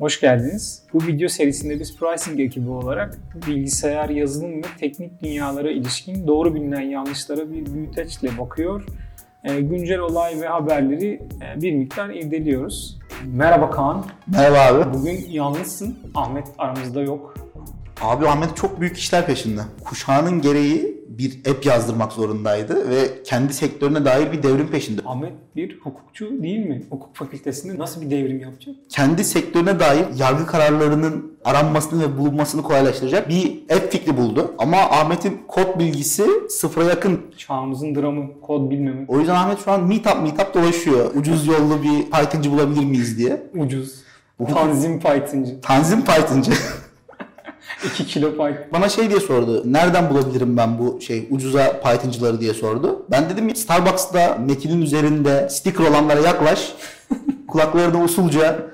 Hoş geldiniz. Bu video serisinde biz pricing ekibi olarak bilgisayar, yazılım ve teknik dünyalara ilişkin doğru bilinen yanlışlara bir büyüteçle bakıyor. E, güncel olay ve haberleri e, bir miktar irdeliyoruz. Merhaba Kaan. Merhaba abi. Bugün yalnızsın. Ahmet aramızda yok. Abi Ahmet çok büyük işler peşinde. Kuşağının gereği bir app yazdırmak zorundaydı ve kendi sektörüne dair bir devrim peşinde. Ahmet bir hukukçu değil mi? Hukuk fakültesinde nasıl bir devrim yapacak? Kendi sektörüne dair yargı kararlarının aranmasını ve bulunmasını kolaylaştıracak bir app fikri buldu. Ama Ahmet'in kod bilgisi sıfıra yakın. Çağımızın dramı, kod bilmemek. O yüzden Ahmet şu an meetup meetup dolaşıyor. Ucuz yollu bir Python'cı bulabilir miyiz diye. Ucuz. Tanzim Python'cı. Tanzim Python'cı. 2 kilo Python. Bana şey diye sordu. Nereden bulabilirim ben bu şey ucuza Python'cıları diye sordu. Ben dedim Starbucks'ta metinin üzerinde sticker olanlara yaklaş. Kulaklarına usulca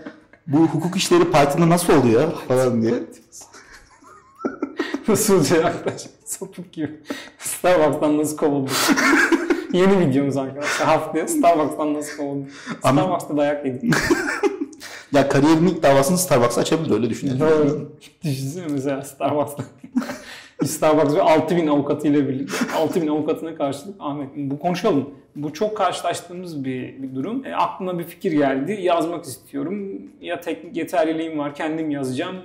bu hukuk işleri Python'da nasıl oluyor falan diye. Usulca yaklaş. Sapık gibi. Starbucks'tan nasıl kovulduk? Yeni videomuz arkadaşlar. Haftaya Starbucks'tan nasıl kovulduk? Starbucks'ta dayak yedik. Ya kariyerin ilk davasını Starbucks'a açabilir öyle düşünüyorum. Doğru. Düşünsene mesela Starbucks'ta. Starbucks ve 6000 avukatıyla birlikte 6000 avukatına karşılık Ahmet bu konuşalım. Bu çok karşılaştığımız bir, bir durum. E, aklıma bir fikir geldi. Yazmak istiyorum. Ya teknik yeterliliğim var. Kendim yazacağım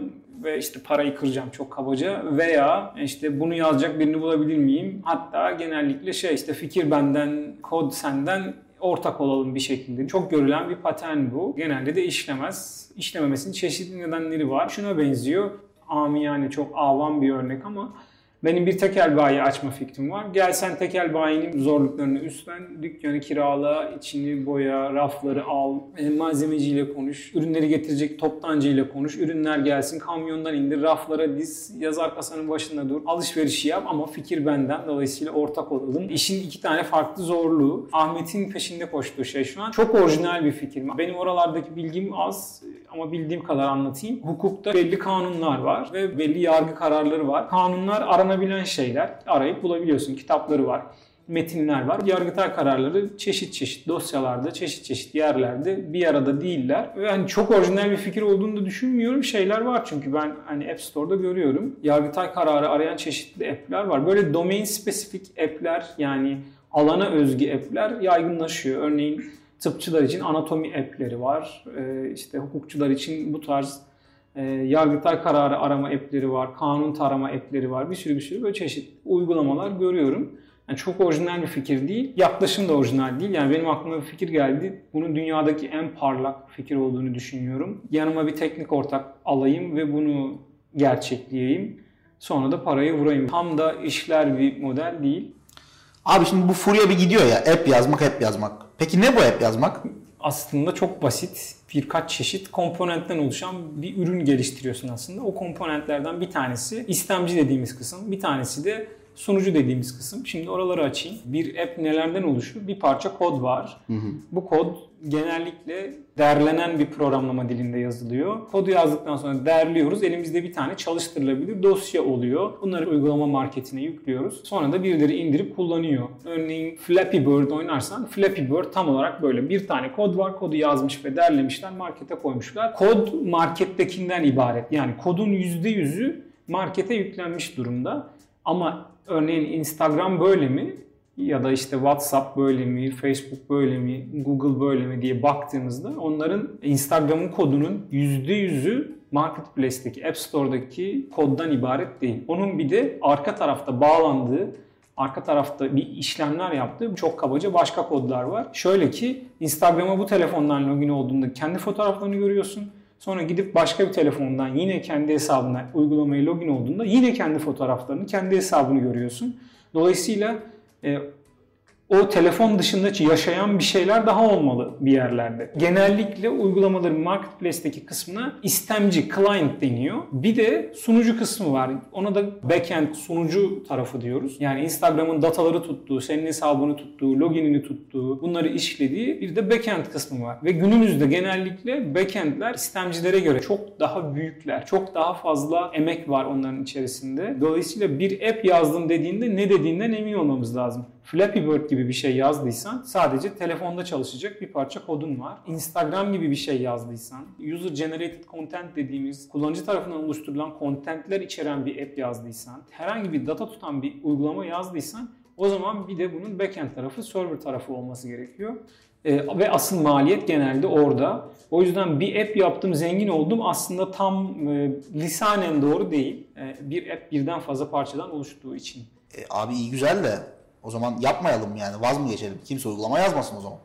ve işte parayı kıracağım çok kabaca veya işte bunu yazacak birini bulabilir miyim? Hatta genellikle şey işte fikir benden, kod senden ortak olalım bir şekilde. Çok görülen bir patern bu. Genelde de işlemez. İşlememesinin çeşitli nedenleri var. Şuna benziyor. Amiyane çok avam bir örnek ama benim bir tekel bayi açma fikrim var. Gel sen tekel bayinin zorluklarını üstlen, dükkanı kirala, içini boya, rafları al, e, malzemeciyle konuş, ürünleri getirecek toptancıyla konuş, ürünler gelsin, kamyondan indir, raflara diz, yazar kasanın başında dur, alışverişi yap ama fikir benden, dolayısıyla ortak olalım. İşin iki tane farklı zorluğu. Ahmet'in peşinde koştuğu şey şu an. Çok orijinal bir fikir. Benim oralardaki bilgim az ama bildiğim kadar anlatayım. Hukukta belli kanunlar var ve belli yargı kararları var. Kanunlar aranabilen şeyler. Arayıp bulabiliyorsun. Kitapları var metinler var. Yargıtay kararları çeşit çeşit dosyalarda, çeşit çeşit yerlerde bir arada değiller. Ve hani çok orijinal bir fikir olduğunu da düşünmüyorum. Şeyler var çünkü ben hani App Store'da görüyorum. Yargıtay kararı arayan çeşitli app'ler var. Böyle domain spesifik app'ler yani alana özgü app'ler yaygınlaşıyor. Örneğin tıpçılar için anatomi app'leri var. Ee, işte hukukçular için bu tarz e, Yargıtay kararı arama app'leri var, kanun tarama app'leri var. Bir sürü bir sürü böyle çeşit uygulamalar görüyorum. Yani çok orijinal bir fikir değil. Yaklaşım da orijinal değil. Yani benim aklıma bir fikir geldi. Bunun dünyadaki en parlak fikir olduğunu düşünüyorum. Yanıma bir teknik ortak alayım ve bunu gerçekleyeyim. Sonra da parayı vurayım. Tam da işler bir model değil. Abi şimdi bu furya bir gidiyor ya app yazmak app yazmak. Peki ne bu app yazmak? aslında çok basit birkaç çeşit komponentten oluşan bir ürün geliştiriyorsun aslında. O komponentlerden bir tanesi istemci dediğimiz kısım, bir tanesi de sunucu dediğimiz kısım. Şimdi oraları açayım. Bir app nelerden oluşuyor? Bir parça kod var. Bu kod genellikle derlenen bir programlama dilinde yazılıyor. Kodu yazdıktan sonra derliyoruz. Elimizde bir tane çalıştırılabilir dosya oluyor. Bunları uygulama marketine yüklüyoruz. Sonra da birileri indirip kullanıyor. Örneğin Flappy Bird oynarsan Flappy Bird tam olarak böyle. Bir tane kod var. Kodu yazmış ve derlemişler. Markete koymuşlar. Kod markettekinden ibaret. Yani kodun %100'ü markete yüklenmiş durumda. Ama örneğin Instagram böyle mi? ya da işte WhatsApp böyle mi, Facebook böyle mi, Google böyle mi diye baktığımızda onların Instagram'ın kodunun %100'ü Marketplace'teki, App Store'daki koddan ibaret değil. Onun bir de arka tarafta bağlandığı, arka tarafta bir işlemler yaptığı çok kabaca başka kodlar var. Şöyle ki Instagram'a bu telefondan login olduğunda kendi fotoğraflarını görüyorsun. Sonra gidip başka bir telefondan yine kendi hesabına uygulamaya login olduğunda yine kendi fotoğraflarını, kendi hesabını görüyorsun. Dolayısıyla e, o telefon dışında yaşayan bir şeyler daha olmalı bir yerlerde. Genellikle uygulamaların marketplace'teki kısmına istemci, client deniyor. Bir de sunucu kısmı var. Ona da backend, sunucu tarafı diyoruz. Yani Instagram'ın dataları tuttuğu, senin hesabını tuttuğu, loginini tuttuğu, bunları işlediği bir de backend kısmı var. Ve günümüzde genellikle backendler istemcilere göre çok daha büyükler. Çok daha fazla emek var onların içerisinde. Dolayısıyla bir app yazdım dediğinde ne dediğinden emin olmamız lazım. Flappy Bird gibi bir şey yazdıysan sadece telefonda çalışacak bir parça kodun var. Instagram gibi bir şey yazdıysan, user generated content dediğimiz kullanıcı tarafından oluşturulan contentler içeren bir app yazdıysan, herhangi bir data tutan bir uygulama yazdıysan o zaman bir de bunun backend tarafı, server tarafı olması gerekiyor. E, ve asıl maliyet genelde orada. O yüzden bir app yaptım, zengin oldum aslında tam e, lisanen doğru değil. E, bir app birden fazla parçadan oluştuğu için. E, abi iyi güzel de o zaman yapmayalım yani vaz mı geçelim? Kimse uygulama yazmasın o zaman.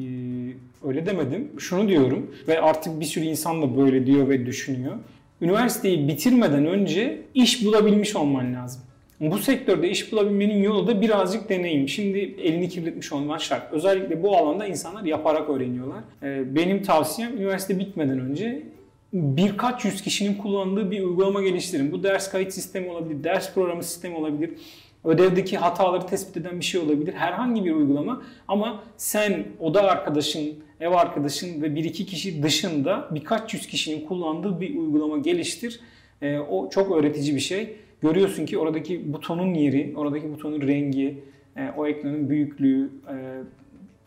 Ee, öyle demedim. Şunu diyorum ve artık bir sürü insan da böyle diyor ve düşünüyor. Üniversiteyi bitirmeden önce iş bulabilmiş olman lazım. Bu sektörde iş bulabilmenin yolu da birazcık deneyim. Şimdi elini kirletmiş olman şart. Özellikle bu alanda insanlar yaparak öğreniyorlar. Ee, benim tavsiyem üniversite bitmeden önce birkaç yüz kişinin kullandığı bir uygulama geliştirin. Bu ders kayıt sistemi olabilir, ders programı sistemi olabilir. Ödevdeki hataları tespit eden bir şey olabilir. Herhangi bir uygulama ama sen oda arkadaşın, ev arkadaşın ve bir iki kişi dışında birkaç yüz kişinin kullandığı bir uygulama geliştir. E, o çok öğretici bir şey. Görüyorsun ki oradaki butonun yeri, oradaki butonun rengi, e, o ekranın büyüklüğü, e,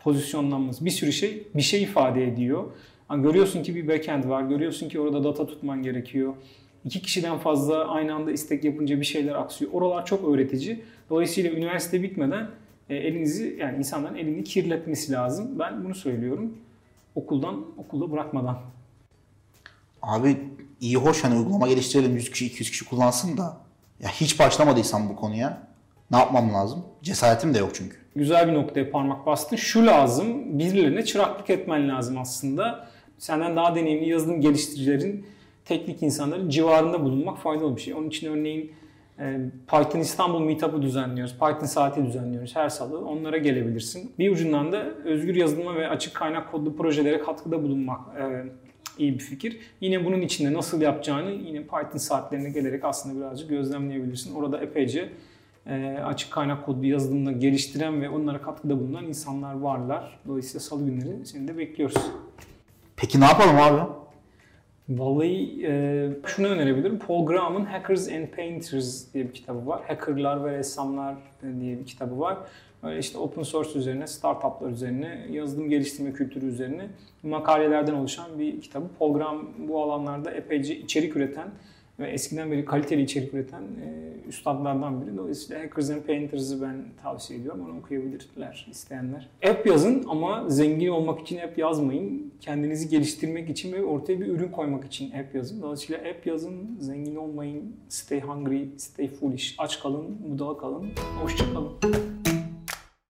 pozisyonlanması bir sürü şey bir şey ifade ediyor. Yani görüyorsun ki bir backend var, görüyorsun ki orada data tutman gerekiyor iki kişiden fazla aynı anda istek yapınca bir şeyler aksıyor. Oralar çok öğretici. Dolayısıyla üniversite bitmeden e, elinizi yani insanların elini kirletmesi lazım. Ben bunu söylüyorum. Okuldan okulda bırakmadan. Abi iyi hoş hani uygulama geliştirelim 100 kişi 200 kişi kullansın da ya hiç başlamadıysam bu konuya ne yapmam lazım? Cesaretim de yok çünkü. Güzel bir noktaya parmak bastın. Şu lazım, birilerine çıraklık etmen lazım aslında. Senden daha deneyimli yazılım geliştiricilerin teknik insanların civarında bulunmak faydalı bir şey. Onun için örneğin e, Python İstanbul Meetup'ı düzenliyoruz. Python saati düzenliyoruz her salı. Onlara gelebilirsin. Bir ucundan da özgür yazılıma ve açık kaynak kodlu projelere katkıda bulunmak e, iyi bir fikir. Yine bunun içinde nasıl yapacağını yine Python saatlerine gelerek aslında birazcık gözlemleyebilirsin. Orada epeyce e, açık kaynak kodlu yazılımla geliştiren ve onlara katkıda bulunan insanlar varlar. Dolayısıyla salı günleri seni de bekliyoruz. Peki ne yapalım abi? Vallahi e, şunu önerebilirim. Paul Graham'ın Hackers and Painters diye bir kitabı var. Hackerlar ve ressamlar diye bir kitabı var. Öyle işte open source üzerine, startuplar üzerine, yazılım geliştirme kültürü üzerine makalelerden oluşan bir kitabı. Paul Graham bu alanlarda epeyce içerik üreten ve eskiden beri kaliteli içerik üreten e, üstadlardan biri. Dolayısıyla Hackers and Painters'ı ben tavsiye ediyorum. Onu okuyabilirler isteyenler. App yazın ama zengin olmak için app yazmayın. Kendinizi geliştirmek için ve ortaya bir ürün koymak için app yazın. Dolayısıyla app yazın, zengin olmayın, stay hungry, stay foolish, aç kalın, budala kalın, hoşça kalın.